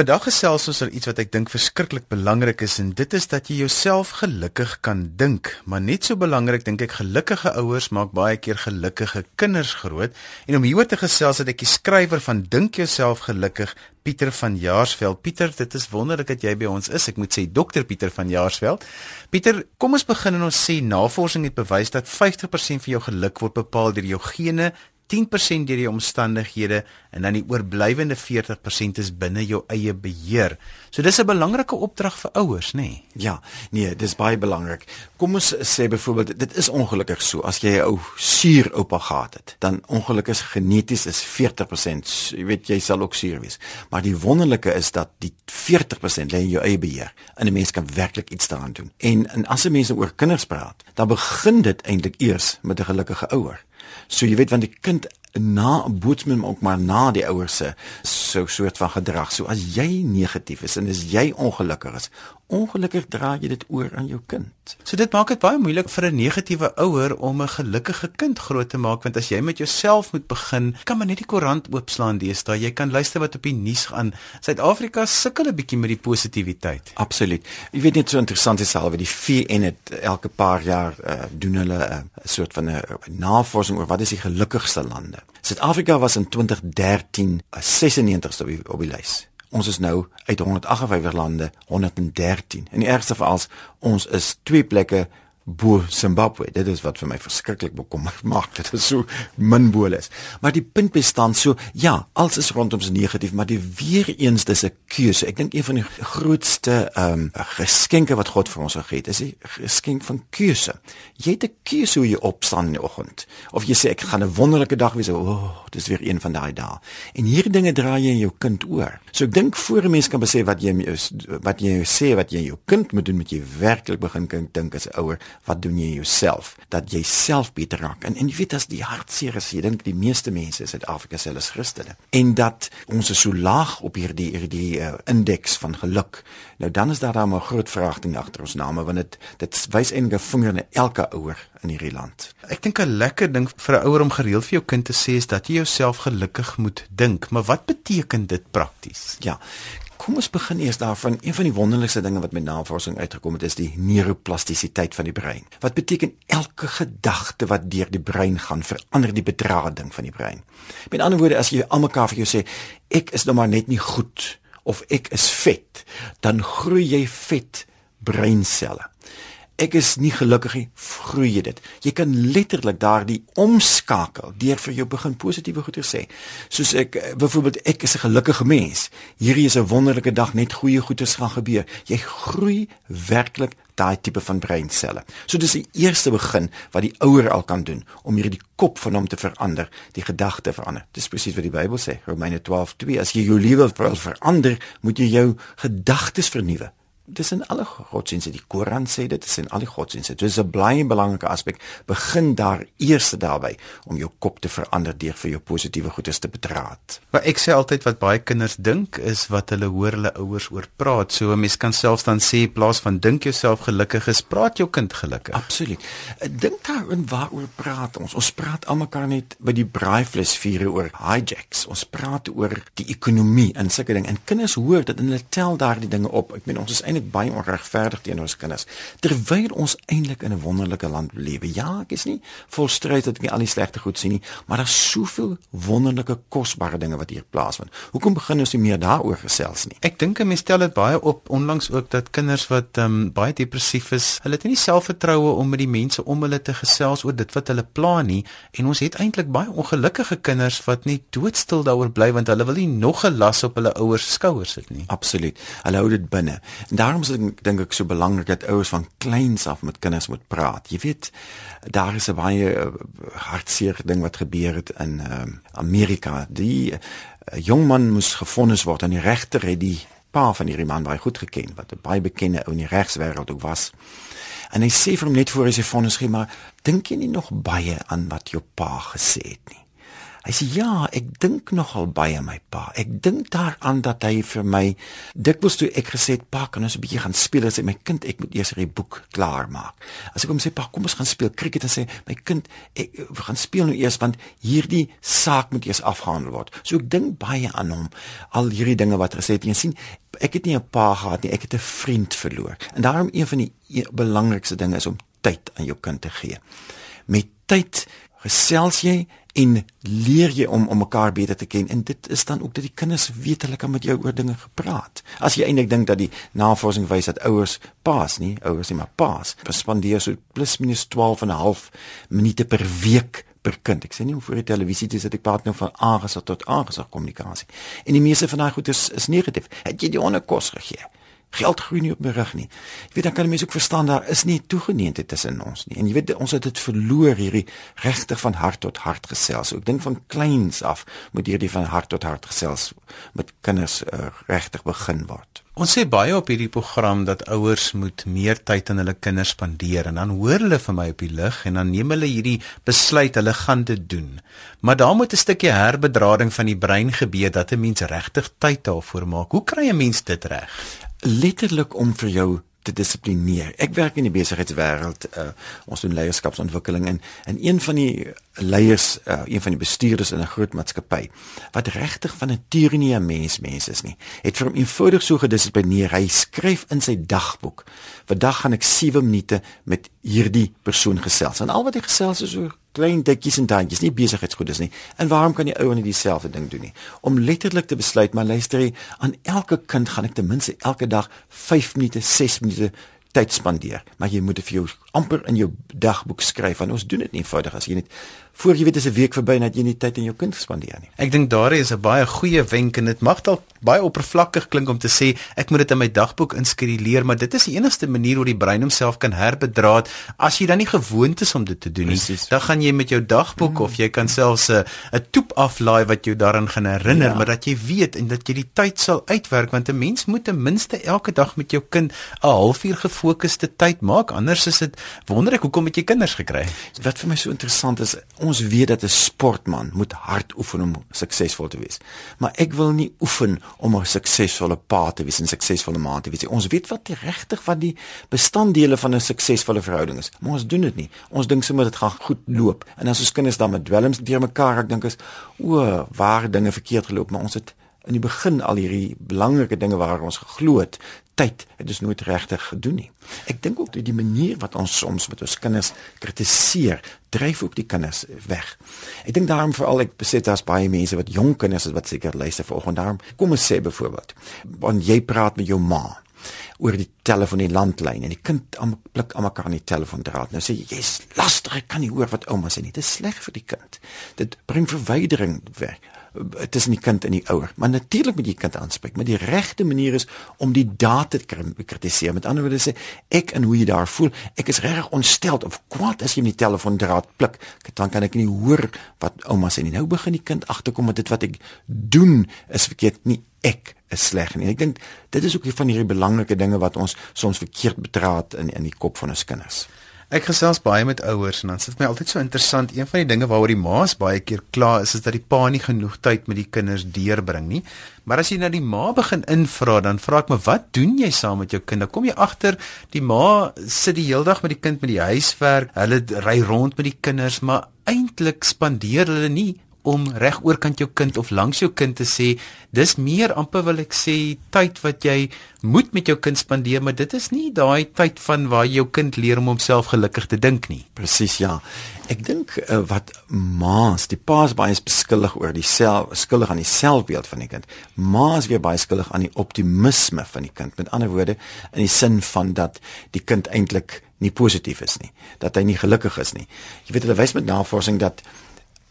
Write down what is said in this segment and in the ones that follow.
Vandag gesels ons oor iets wat ek dink verskriklik belangrik is en dit is dat jy jouself gelukkig kan dink. Maar net so belangrik dink ek gelukkige ouers maak baie keer gelukkige kinders groot. En om hieroor te gesels het ek die skrywer van Dink jouself gelukkig, Pieter van Jaarsveld. Pieter, dit is wonderlik dat jy by ons is. Ek moet sê Dr Pieter van Jaarsveld. Pieter, kom ons begin en ons sê navorsing het bewys dat 50% van jou geluk word bepaal deur jou gene, 10% deur die omstandighede en dan die oorblywende 40% is binne jou eie beheer. So dis 'n belangrike opdrag vir ouers, nê? Nee? Ja, nee, dis baie belangrik. Kom ons sê byvoorbeeld dit is ongelukkig so as jy 'n ou suur oupa gehad het, dan ongelukkig geneties is 40%, jy weet jy sal ook suur wees. Maar die wonderlike is dat die 40% lê in jou eie beheer en 'n mens kan werklik iets daaraan doen. En, en as 'n mens oor kinders praat, dan begin dit eintlik eers met 'n gelukkige ouer. So jy weet want die kind na 'n boetsman ook maar na die ouers se so soort van gedrag. So as jy negatief is en as jy ongelukkig is, ongelukkig dra jy dit oor aan jou kind. So dit maak dit baie moeilik vir 'n negatiewe ouer om 'n gelukkige kind groot te maak want as jy met jouself moet begin, kan maar net die koerant oopslaan deesdae. Jy kan luister wat op die nuus gaan. Suid-Afrika sukkel 'n bietjie met die positiwiteit. Absoluut. Jy weet net so interessant is alweer die VN het elke paar jaar uh, doen hulle eh, 'n uh, soort van 'n uh, navorsing oor wat is die gelukkigste lande. Suid-Afrika was in 2013 96ste op die, op die lys. Ons is nou uit 158 lande 113. En die ergste alles, ons is twee plekke bo Zimbabwe. Dit is wat vir my verskriklik bekommerd maak. Dit is so min boles. Maar die punt bestaan so, ja, alles is rondom se negatief, maar die weer eens dis 'n keuse. Ek dink een van die grootste ehm um, geskenke wat God vir ons gegee het, is die geskenk van keuse. Jy het 'n keuse hoe jy opstaan in die oggend. Of jy sê ek gaan 'n wonderlike dag wees. O, oh, dis weer een van daai dae. En hierdie dinge draai jy in jou kind oor. So ek dink voor 'n mens kan besef wat jy wat jy sê wat jy jou kind moet doen, moet jy werklik begin dink as 'n ouer wat doen jy jouself dat jy self beter raak. En en jy weet as die hartseer is jy dink die meeste mense in Suid-Afrika hulle is Christene. En dat ons is so laag op hierdie hierdie uh, indeks van geluk. Nou dan is daar dan 'n groot vraagteken agter ons name want dit dit wys enige vinger na elke ouer in hierdie land. Ek dink 'n lekker ding vir 'n ouer om gereeld vir jou kind te sê is dat jy jouself gelukkig moet dink. Maar wat beteken dit prakties? Ja Kom ons begin eers daarvan. Een van die wonderlikste dinge wat met navorsing uitgekom het, is die neuroplastisiteit van die brein. Wat beteken elke gedagte wat deur die brein gaan verander die bedrading van die brein. Met ander woorde, as jy almekaar vir jou sê ek is nou maar net nie goed of ek is vet, dan groei jy vet breinselle ek is nie gelukkig nie, groei jy dit. Jy kan letterlik daardie omskakel deur vir jou begin positiewe goeie sê. Soos ek eh, byvoorbeeld ek is 'n gelukkige mens. Hierdie is 'n wonderlike dag, net goeie goedes gaan gebeur. Jy groei werklik daai tipe van breinselle. So dis die eerste begin wat die ouer al kan doen om hierdie kop van hom te verander, die gedagte verander. Dis presies wat die Bybel sê, Romeine 12:2. As jy jou lewe wil verander, moet jy jou gedagtes vernuwe dis in alle godsdienste die Koran sê dit is in alle godsdienste. Dis 'n baie belangrike aspek. Begin daar eers daarby om jou kop te verander deur vir jou positiewe goedes te bedraad maar ek sê altyd wat baie kinders dink is wat hulle hoor hulle ouers oor praat. So 'n mens kan selfs dan sê in plaas van dink jouself gelukkig is praat jou kind gelukkig. Absoluut. Dink daarin waaroor praat ons? Ons praat almekaar net by die braaivleis vure oor hijacks. Ons praat oor die ekonomie en sulke ding en kinders hoor dit en hulle tel daardie dinge op. Ek meen ons is eintlik baie onregverdig teenoor ons kinders terwyl ons eintlik in 'n wonderlike land lewe. Ja, ek is nie volstryd dat ek nie al die slegte goed sien nie, maar daar's soveel wonderlike kosbare dinge wat hier plaasvind. Hoekom begin ons nie meer daaroor gesels nie? Ek dink 'n mens stel dit baie op onlangs ook dat kinders wat um, baie depressief is, hulle het nie selfvertroue om met die mense om hulle te gesels oor dit wat hulle pla nie en ons het eintlik baie ongelukkige kinders wat net doodstil daaroor bly want hulle wil nie nog 'n las op hulle ouers skouers sit nie. Absoluut. Hulle hou dit binne. En daarom is dit dink ek so belangrik dat ouers van kleins af met kinders moet praat. Jy weet, daar is 'n baie uh, hartseer ding wat gebeur het in uh, Amerika. Die uh, jong man moes gefonnis word en die regter het die pa van hierdie man baie goed geken wat 'n baie bekende ou in die regswêreld ook was. En hy sê vir hom net voor hy sy vonnis gee, maar dink jy nie nog baie aan wat jou pa gesê het nie? Hy sê ja, ek dink nogal baie aan my pa. Ek dink daaraan dat hy vir my dikwels toe ek gesê het pa, kan ons 'n bietjie gaan speel as hy my kind, ek moet eers hierdie boek klaar maak. As ek hom sê pa, kom ons gaan speel cricket en sê my kind, ek we gaan speel nou eers want hierdie saak moet eers afgehandel word. So ek dink baie aan hom. Al hierdie dinge wat gesê het, jy sien, ek het nie 'n pa gehad nie, ek het 'n vriend verloor. En daarom een van die e-, belangrikste dinge is om tyd aan jou kind te gee. Met tyd gesels jy en leer jy om om mekaar beter te ken en dit is dan ook dat die kinders weet hulle kan met jou oor dinge gepraat. As jy eintlik dink dat die navorsing wys dat ouers paas nie, ouers nie maar paas, spandeer so plus minus 12 en 'n half minute per week per kind. Ek sê nie om voor die televisie te sit ek praat nou van aangesig tot aangesig kommunikasie. En die meeste van daai goed is is negatief. Het jy die onderkos gegee? Geld groei nie op my rug nie. Jy weet dan kan mense ook verstaan daar is nie toegeneentheid tussen ons nie. En jy weet ons het dit verloor hierdie regtig van hart tot hart gesels. Ek dink van kleins af moet hierdie van hart tot hart gesels met kinders uh, regtig begin word. Ons sê baie op hierdie program dat ouers moet meer tyd aan hulle kinders spandeer en dan hoor hulle vir my op die lig en dan neem hulle hierdie besluit hulle gaan dit doen. Maar daar moet 'n stukkie herbedrading van die brein gebeur dat 'n mens regtig tyd daarvoor maak. Hoe kry 'n mens dit reg? Letterlik om vir jou te dissiplineer. Ek werk in die besigheidswêreld. Uh, ons doen leierskapsontwikkeling en en een van die leiers, uh, een van die bestuurders in 'n groot maatskappy wat regtig van 'n mens mens is nie, het vir hom eenvoudig so gedissiplineer. Hy skryf in sy dagboek: "Vandag gaan ek 7 minute met hierdie persoon gesels." En al wat hy gesels is oor klein dikkies en tandjies, nie besigheidsgoedes nie. En waarom kan die ou nie dieselfde ding doen nie? Om letterlik te besluit, maar luister jy, aan elke kind gaan ek ten minste elke dag 5 minute, 6 minute tyd spandeer. Maar jy moet dit vir jou amper in jou dagboek skryf want ons doen dit nie eenvoudig as jy net voor jy weet is 'n week verby en dat jy nie tyd aan jou kind spandeer nie. Ek dink daar is 'n baie goeie wenk en dit mag dalk baie oppervlakkig klink om te sê ek moet dit in my dagboek inskeduleer, maar dit is die enigste manier hoe die brein homself kan herbedraad as jy dan nie gewoond is om dit te doen nie. Precies. Dan gaan jy met jou dagboek mm. of jy kan selfs 'n 'n toep aflaai wat jou daaraan gaan herinner, ja. maar dat jy weet en dat jy die tyd sal uitwerk want 'n mens moet ten minste elke dag met jou kind 'n halfuur gefokusde tyd maak, anders is dit wonder ek hoekom het jy kinders gekry? Wat vir my so interessant is, ons weet dat 'n sportman moet hard oefen om suksesvol te wees. Maar ek wil nie oefen om 'n suksesvolle pa te wees en 'n suksesvolle ma te wees. Ons weet wat regtig wat die bestanddele van 'n suksesvolle verhouding is, maar ons doen dit nie. Ons dink sommer dit gaan goed loop. En as ons kinders dan met dwelms deur mekaar, ek dink is o, waar dinge verkeerd geloop, maar ons het in die begin al hierdie belangrike dinge waar ons geglo het tyd het ons nooit regtig gedoen nie. Ek dink ook dat die manier wat ons soms met ons kinders kritiseer, dryf ook die kinders weg. Ek dink daarom veral ek besit as baie mense wat jonk kinders is wat seker luister vanoggend daarom. Kom ons sê byvoorbeeld, wanneer jy praat met jou ma oor die telefoon die landlyn en die kind aan pluk aan mekaar aan die telefoondraad. Nou sê jy, "Jy's lastig, ek kan nie hoor wat ouma sê nie." Dit is sleg vir die kind. Dit bring verwydering weg tussen die kind en die ouer. Maar natuurlik moet jy kind aanspreek, maar die regte manier is om die daad te kritiseer. Met ander woorde sê ek en hoe jy daar voel, ek is regtig ontsteld of kwaad as jy met die telefoondraad pluk. Dan kan ek nie hoor wat ouma sê nie. Nou begin die kind agterkom met dit wat ek doen is verkeerd, nie ek is sleg nie. Ek dink dit is ook een van hierdie belangrike dinge wat ons soms verkeerd betraat in in die kop van ons kinders. Ek gesels baie met ouers en dan sit my altyd so interessant. Een van die dinge waaroor die ma's baie keer kla is is dat die pa nie genoeg tyd met die kinders deurbring nie. Maar as jy na die ma begin invra, dan vra ek my, "Wat doen jy saam met jou kind?" Dan kom jy agter die ma sit die hele dag met die kind met die huiswerk. Hulle ry rond met die kinders, maar eintlik spandeer hulle nie om reg oorkant jou kind of langs jou kind te sê dis meer amper wil ek sê tyd wat jy moet met jou kind spandeer maar dit is nie daai tyd van waar jou kind leer om homself gelukkig te dink nie. Presies ja. Ek dink uh, wat ma's die pa's baie beskillig oor die self skuldig aan die selfbeeld van die kind. Ma's weer baie skuldig aan die optimisme van die kind. Met ander woorde in die sin van dat die kind eintlik nie positief is nie dat hy nie gelukkig is nie. Jy weet hulle wys met navorsing dat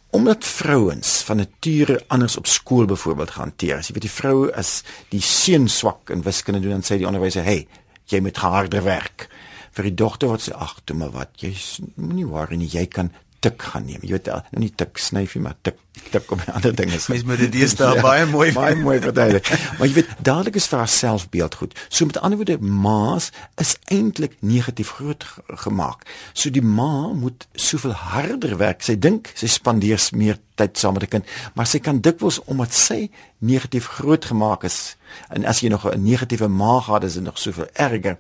omdat vrouens van nature anders op skool byvoorbeeld gehanteer. As jy weet die vrou is die seun swak in wiskunde doen dan sê die onderwyser, "Hey, jy moet harder werk." Vir die dogter wat sê, "Ag, toe maar wat, jy moenie worry nie, jy kan tik gaan neem. Jy weet nou nie tik snyfie maar tik tik op ander dinge. Mens moet dit eers daar ja, baie mooi baie mooi verduidelik. maar jy weet dadelik is vir haar selfbeeld goed. So met ander woorde ma's is eintlik negatief groot gemaak. So die ma moet soveel harder werk. Sy dink sy spandeer meer tyd saam met die kind, maar sy kan dikwels omdat sy negatief groot gemaak is en as jy nog 'n negatiewe ma gehad is dit nog soveel erger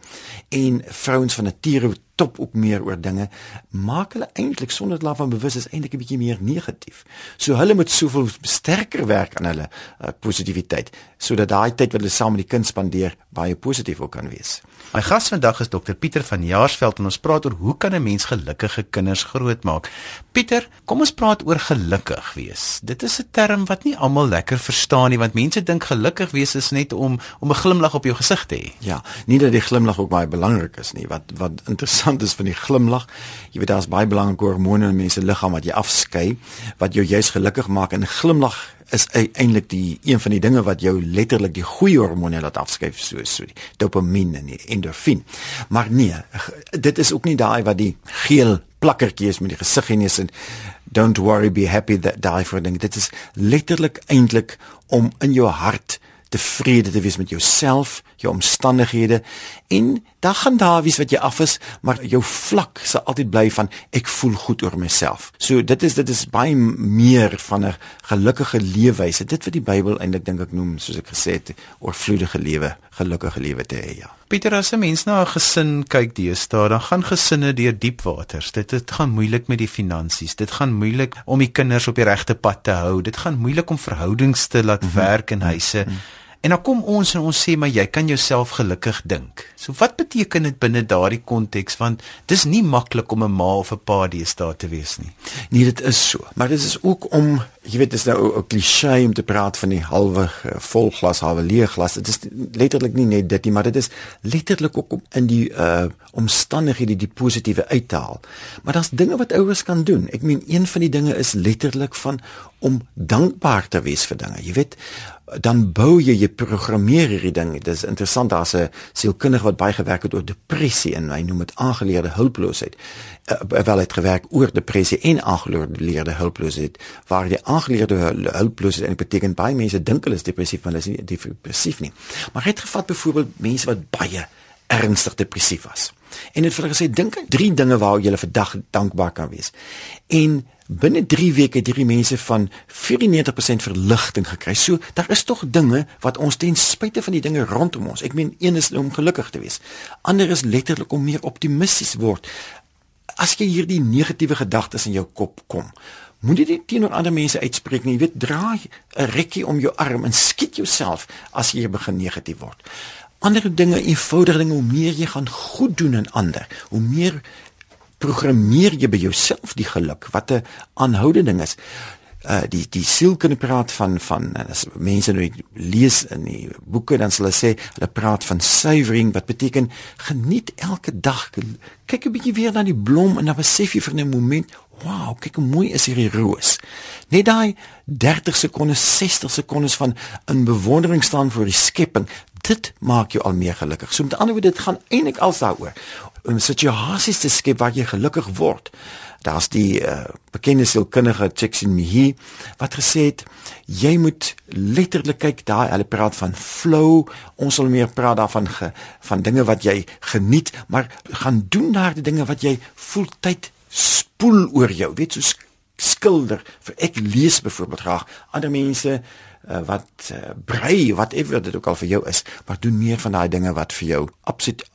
en vrouens van nature top ook meer oor dinge maak hulle eintlik sonder dat hulle van bewus is eintlik 'n bietjie meer negatief. So hulle moet soveel sterker werk aan hulle uh, positiwiteit sodat daai tyd wat hulle saam met die kind spandeer baie positief ook kan wees. My gas vandag is dokter Pieter van Jaarsveld en ons praat oor hoe kan 'n mens gelukkige kinders grootmaak. Pieter, kom ons praat oor gelukkig wees. Dit is 'n term wat nie almal lekker verstaan nie want mense dink gelukkig wees is net om om 'n glimlag op jou gesig te hê. Ja, nie dat die glimlag ook baie belangrik is nie. Wat wat interessant is van die glimlag, jy weet daar's baie belangrike hormone in mense liggaam wat jy afskei wat jou juis gelukkig maak en glimlag is eintlik die een van die dinge wat jou letterlik die goeie hormone laat afskuif soos so die dopamien en die endorfien. Maar nee, dit is ook nie daai wat die geel plakkertjie is met die gesig en is en don't worry be happy that die for ding. Dit is letterlik eintlik om in jou hart tevrede te wees met jouself, jou omstandighede en dan gaan daar wees wat jy af is, maar jou vlak sal altyd bly van ek voel goed oor myself. So dit is dit is baie meer van 'n gelukkige leefwyse. Dit wat die Bybel eintlik dink ek noem, soos ek gesê het, oorvloedige lewe, gelukkige lewe te hê. Ja. Pieter, as 'n mens na 'n gesin kyk deesdae, dan gaan gesinne deur diep waters. Dit dit gaan moeilik met die finansies. Dit gaan moeilik om die kinders op die regte pad te hou. Dit gaan moeilik om verhoudings te laat mm -hmm. werk in huise. Mm -hmm. En dan kom ons en ons sê maar jy kan jouself gelukkig dink. So wat beteken dit binne daardie konteks want dis nie maklik om 'n ma of 'n pa deesdae te wees nie. Nee, dit is so. Maar dit is ook om jy weet dis nou 'n klise om te praat van die halwe uh, vol glas, halwe leeg glas. Dit is letterlik nie net dit nie, maar dit is letterlik ook om in die uh omstandighede die positiewe uit te haal. Maar daar's dinge wat ouers kan doen. Ek meen een van die dinge is letterlik van om dankbaar te wees vir dinge. Jy weet, dan bou jy jy programmeer hierdie ding. Dit is interessant daar's 'n sielkundige wat baie gewerk het oor depressie en hy noem dit aangeleerde hulpeloosheid. Uh, wel het gewerk oor depressie en aangeleerde hulpeloosheid. Waar die aangeleerde hulpeloosheid en beteken baie mense dink hulle is depressief, maar hulle is nie depressief nie. Maar hy het gevat byvoorbeeld mense wat baie ernstig depressief was. En het vir hulle gesê dink aan drie dinge waar jy vandag dankbaar kan wees. En binne 3 weke het hierdie mense van 94% verligting gekry. So daar is tog dinge wat ons ten spyte van die dinge rondom ons. Ek meen een is om gelukkig te wees. Ander is letterlik om meer optimisties word. As jy hierdie negatiewe gedagtes in jou kop kom, moet jy dit teenoor ander mense uitspreek nie. Jy weet, draai 'n rekkie om jou arm en skiet jouself as jy begin negatief word. Ander dinge, eenvoudige dinge, hoe meer jy gaan goed doen aan ander, hoe meer programmeer jy by jouself die geluk wat 'n aanhoudende ding is uh die die siel kan praat van van as mense nou lees in die boeke dan sal hulle sê hulle praat van suiwering wat beteken geniet elke dag. Kyk 'n bietjie weer na die blom en dan besef jy vir 'n oomblik wow kyk hoe mooi is hierdie roos. Net daai 30 sekondes 60 sekondes van in bewondering staan voor die skepping dit maak jou al meer gelukkig. So met ander woorde dit gaan eintlik als daaroor om situasies te skep waar jy gelukkig word. Daar's die uh, bekende sielkundige Csikszentmihalyi wat gesê het jy moet letterlik kyk daai hulle praat van flow, ons sal meer praat daarvan ge, van dinge wat jy geniet, maar gaan doen daar die dinge wat jy voel tyd spoel oor jou, weet so skilder. Vir ek lees byvoorbeeld graag. Ander mense uh, wat uh, brei, whatever dit ook al vir jou is, maar doen meer van daai dinge wat vir jou absoluut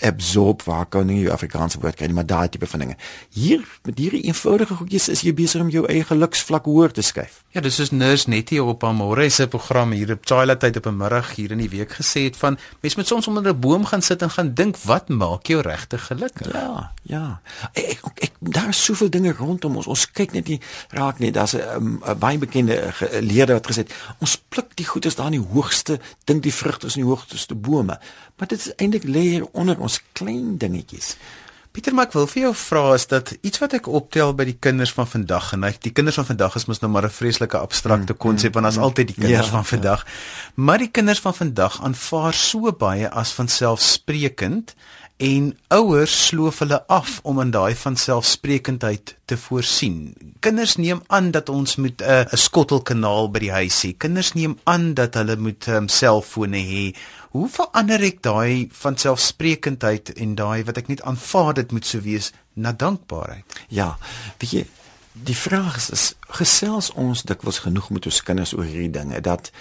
absorb waar kan nie Afrikaanse woord kry maar daai tipe van dinge. Hier met hierdie eenvoudige goedjies is jy besig om jou eie geluksvlak hoër te skuif. Ja, dis soos Nurse Nettie op haar môre se program hier op Twilight tyd op 'n middag hier in die week gesê het van mens moet soms onder 'n boom gaan sit en gaan dink wat maak jou regtig gelukkig? Ja, ja. Ek ek, ek daar is soveel dinge rondom ons. Ons kyk net nie raak nie. Daar's 'n um, baie bekende geleerde wat gesê het ons pluk die goedes daar in die hoogste, dink die vrugte is in die hoogste bome. Maar dit is eintlik lê hier onder ons klein dingetjies. Pieter, maar ek wil vir jou vra is dat iets wat ek optel by die kinders van vandag en die kinders van vandag is mos nou maar 'n vreeslike abstrakte mm, konsep mm, want as mm, altyd die kinders ja, van ja. vandag. Ja. Maar die kinders van vandag aanvaar so baie as van selfsprekend en ouers sloof hulle af om in daai van selfsprekendheid te voorsien. Kinders neem aan dat ons moet 'n uh, skottelkanaal by die huis hê. Kinders neem aan dat hulle moet um, selfone hê. Hoe verander ek daai van selfsprekendheid en daai wat ek net aanvaar dit moet so wees na dankbaarheid? Ja, weet jy, die vraag is, is gesels ons dikwels genoeg met ons kinders oor hierdie dinge dat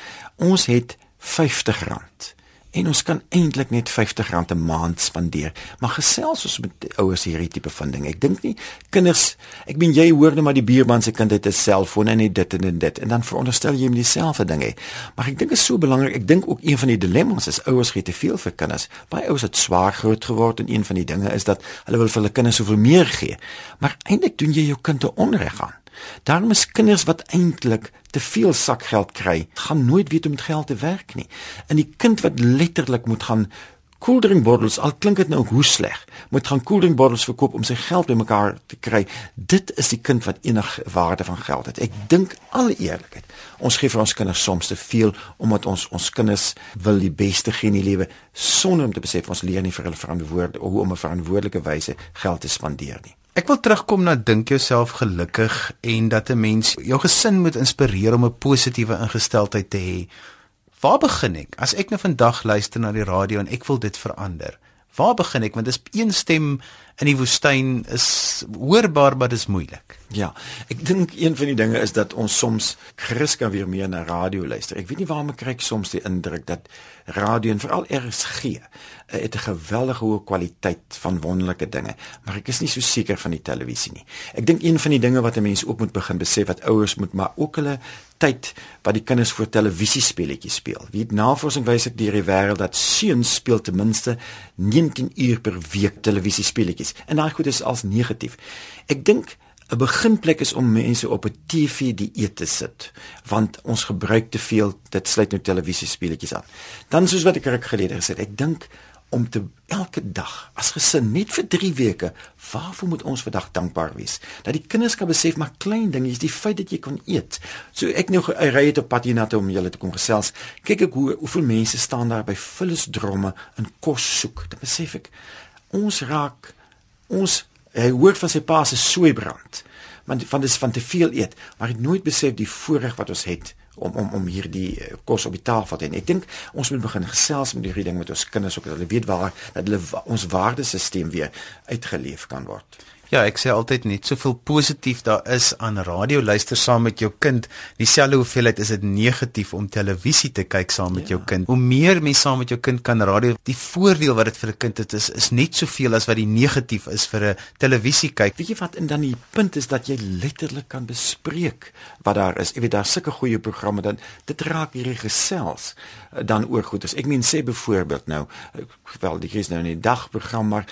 ons het R50 en ons kan eintlik net R50 'n maand spandeer. Maar gesels ons met ouers hierdie tipe van ding. Ek dink nie kinders, ek meen jy hoor net maar die buurman se kind het 'n selfoon en dit en dit en dan veronderstel jy hom dieselfde ding hê. Maar ek dink dit is so belangrik. Ek dink ook een van die dilemma's is ouers gee te veel vir kinders. Baie ouers het swaar groot geword en een van die dinge is dat hulle wil vir hulle kinders soveel meer gee. Maar eintlik doen jy jou kind te onreg aan. Daarom is kinders wat eintlik te veel sakgeld kry, gaan nooit weet hoe om met geld te werk nie. En die kind wat letterlik moet gaan koeldrinkbottels, al klink dit nou hoe sleg, moet gaan koeldrinkbottels verkoop om sy geld bymekaar te kry. Dit is die kind wat enige waarde van geld het. Ek dink al eerlikheid, ons gee vir ons kinders soms te veel omdat ons ons kinders wil die beste gee in die lewe sonder om te besef ons leer nie vir hulle verantwoord hoe om 'n verantwoordelike wyse geld te spandeer nie. Ek wil terugkom na dink jouself gelukkig en dat 'n mens jou gesin moet inspireer om 'n positiewe ingesteldheid te hê. Waar begin ek? As ek nou vandag luister na die radio en ek wil dit verander. Waar begin ek? Want dis een stem in die woestyn is hoorbaar, maar dit is moeilik. Ja, ek dink een van die dinge is dat ons soms gerus kan weer meer na radio luister. Ek weet nie waarom ek kry soms die indruk dat radio en veral RSG eh, het 'n geweldige hoë kwaliteit van wonderlike dinge, maar ek is nie so seker van die televisie nie. Ek dink een van die dinge wat 'n mens ook moet begin besef wat ouers moet maar ook hulle tyd wat die kinders voor televisiespeletjies speel. Wie navorsing wys ek deur die wêreld dat seuns speel ten minste 19 uur per week televisiespeletjies en daai goed is als negatief. Ek dink 'n beginplek is om mense op 'n TV dieet te sit want ons gebruik te veel dit sluit nou televisiespeletjies aan. Dan soos wat ek ruk gelede gesê het, ek dink om te elke dag as gesin net vir 3 weke, waarvoor moet ons vandag dankbaar wees? Dat die kinders kan besef maar klein dinge is die feit dat jy kan eet. So ek nou ry het op pad hiernatoe om julle te kom gesels. Kyk ek hoe hoeveel mense staan daar by vullisdromme en kos soek. Dan besef ek ons raak ons hy hoor van sy pa se soeibrand want van dis van te veel eet maar het nooit besef die voorreg wat ons het om om om hierdie eh, kos op die tafel te hê. Ek dink ons moet begin gesels met hierdie ding met ons kinders ook dat hulle weet waar dat hulle ons waardesisteem weer uitgeleef kan word. Ja, ek sê altyd net soveel positief daar is aan radio luister saam met jou kind. Dieselfde hoeveelheid is dit negatief om televisie te kyk saam met ja. jou kind. Hoe meer mense saam met jou kind kan radio, die voordeel wat dit vir 'n kind het is is net soveel as wat die negatief is vir 'n televisie kyk. Weet jy wat en dan die punt is dat jy letterlik kan bespreek wat daar is. Jy weet daar's sulke goeie programme dan dit raak hierdie gesels eh, dan oor goed. Ek meen sê byvoorbeeld nou, eh, wel die is nou in die dagprogram maar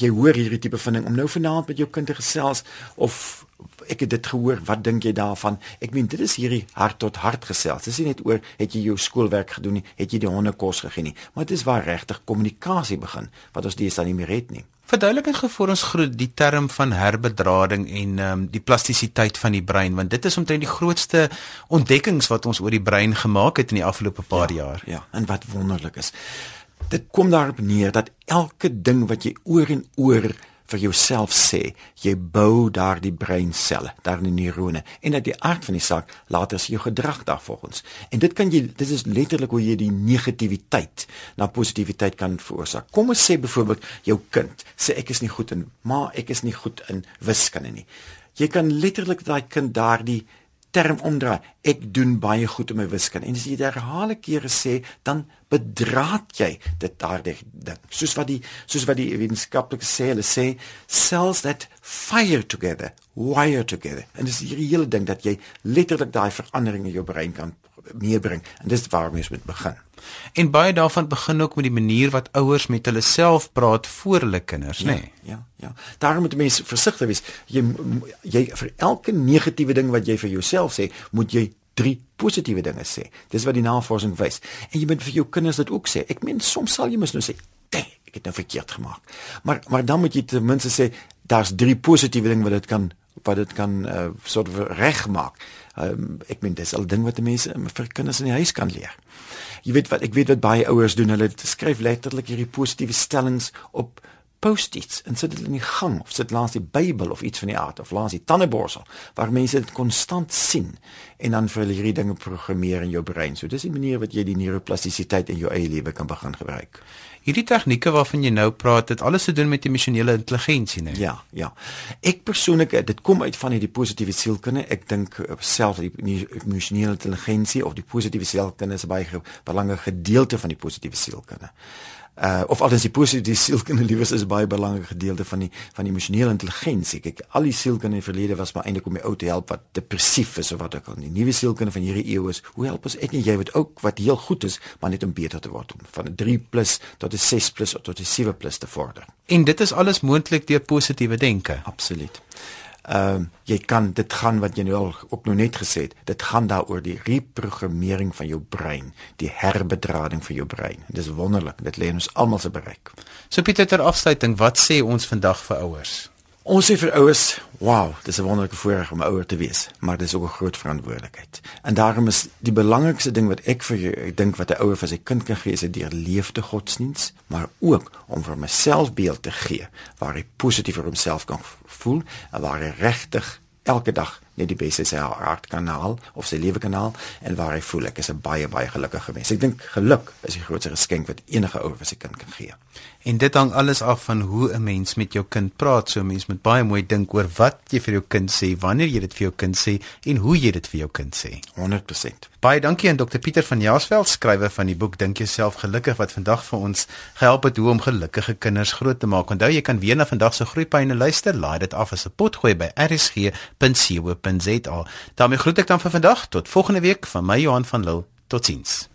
jy hoor hierdie tipe van ding om nou vanaand met jou kind te gesels of ek het dit gehoor, wat dink jy daarvan? Ek meen dit is hierdie hart tot hart gesels. Dis nie net oor het jy jou skoolwerk gedoen nie, het jy die honde kos gegee nie, maar dit is waar regtig kommunikasie begin wat ons deesdae nie meer het nie. Verduidelik net voor ons groot die term van herbedrading en ehm um, die plastisiteit van die brein want dit is omtrent die grootste ontdekkings wat ons oor die brein gemaak het in die afgelope paar ja, jaar. Ja, en wat wonderlik is dit kom daarop neer dat elke ding wat jy oor en oor vir jouself sê, jy bou daardie breinselle, daardie neurone en dat die aard van die saak later as jou gedrag daarvolgens. En dit kan jy dit is letterlik hoe jy die negativiteit na positiwiteit kan veroorsaak. Kom ons sê byvoorbeeld jou kind sê ek is nie goed in maar ek is nie goed in wiskunde nie. Jy kan letterlik daai kind daardie term omdraai. Ek doen baie goed in my wiskunde. En as jy dit herhaalde kere sê, dan bedraad jy dit daardie ding. Soos wat die soos wat die wetenskaplikes sê, hulle sê cells that fire together, wire together. En dis hierdie hele ding dat jy letterlik daai verandering in jou brein kan meebring. En dis waarmee ons moet begin. En baie daarvan begin ook met die manier wat ouers met hulle self praat voor hulle kinders, ja, nê? Nee. Ja, ja. Daarom moet mense versigtig wees. Jy jy vir elke negatiewe ding wat jy vir jouself sê, moet jy drie positiewe dinge sê. Dis wat die navorsing wys. En jy moet vir jou kinders dit ook sê. Ek meen soms sal jy mos nou sê, ek het nou verkeerd gemaak. Maar maar dan moet jy ten minste sê daar's drie positiewe dinge wat dit kan wat dit kan uh, soort regmaak. Um, ek meen dis al ding wat mense vir kinders in die huis kan leer. Jy weet wat ek weet wat baie ouers doen, hulle skryf letterlik hierdie positiewe stellings op post-its en sit dit in die gang of sit langs die Bybel of iets van die aard of langs die tandeborsel waar mense dit konstant sien en dan vir hierdie dinge programmeer in jou brein. So dis die manier wat jy die neuroplastisiteit in jou eie lewe kan begin gebruik. Hierdie tegnieke waarvan jy nou praat, het alles te doen met emosionele intelligensie, né? Ja, ja. Ek persoonlik, dit kom uit van hierdie positiewe sielkunde. Ek dink eh, self die emosionele intelligensie of die positiewe sielkunde is 'n baie belangrike gedeelte van die positiewe sielkunde uh of althans die positiewe sielkundige liewes is baie belangrike gedeelte van die van die emosionele intelligensie. Kyk, al die sielkunde in die verlede was maar eintlik om die ou te help wat depressief is of wat ook al. Die nuwe sielkunde van hierdie eeu is, hoe help ons ek en jy wat ook wat heel goed is, maar net om beter te word om van 'n 3+ tot 'n 6+ tot 'n 7+ te vorder. En dit is alles moontlik deur positiewe denke. Absoluut ehm uh, jy kan dit gaan wat jy nou al ook nou net gesê het dit gaan daaroor die reprogrammering van jou brein die herbedrading van jou brein. Dis wonderlik dit lê ons almal se bereik. So Pieter ter afsluiting wat sê ons vandag vir ouers Ons sê vir ouers, wow, dis 'n wonderlike voorreg om ouer te wees, maar dis ook 'n groot verantwoordelikheid. En daarom is die belangrikste ding wat ek vir jou, ek dink wat 'n ouer vir sy kind kan gee, is 'n deurleefde godsdiens, maar ook om vir myself beeld te gee waar hy positief vir homself kan voel en waar hy regtig elke dag net die beste sy hartkanaal of sy lewekanaal en waar hy voel ek is 'n baie baie gelukkige mens. Ek dink geluk is die grootste geskenk wat enige ouer vir sy kind kan gee. En dit hang alles af van hoe 'n mens met jou kind praat. So 'n mens moet baie mooi dink oor wat jy vir jou kind sê, wanneer jy dit vir jou kind sê en hoe jy dit vir jou kind sê. 100%. Baie dankie aan Dr Pieter van Jaarsveld, skrywer van die boek Dink jouself gelukkig wat vandag vir ons gehelp het hoe om gelukkige kinders groot te maak. Onthou jy kan weer na vandag se groeipyne luister. Laai dit af as 'n potgooi by rsg.co.za. daarmee groet ek dan vir vandag tot volgende week van my Johan van Lille. Totsiens.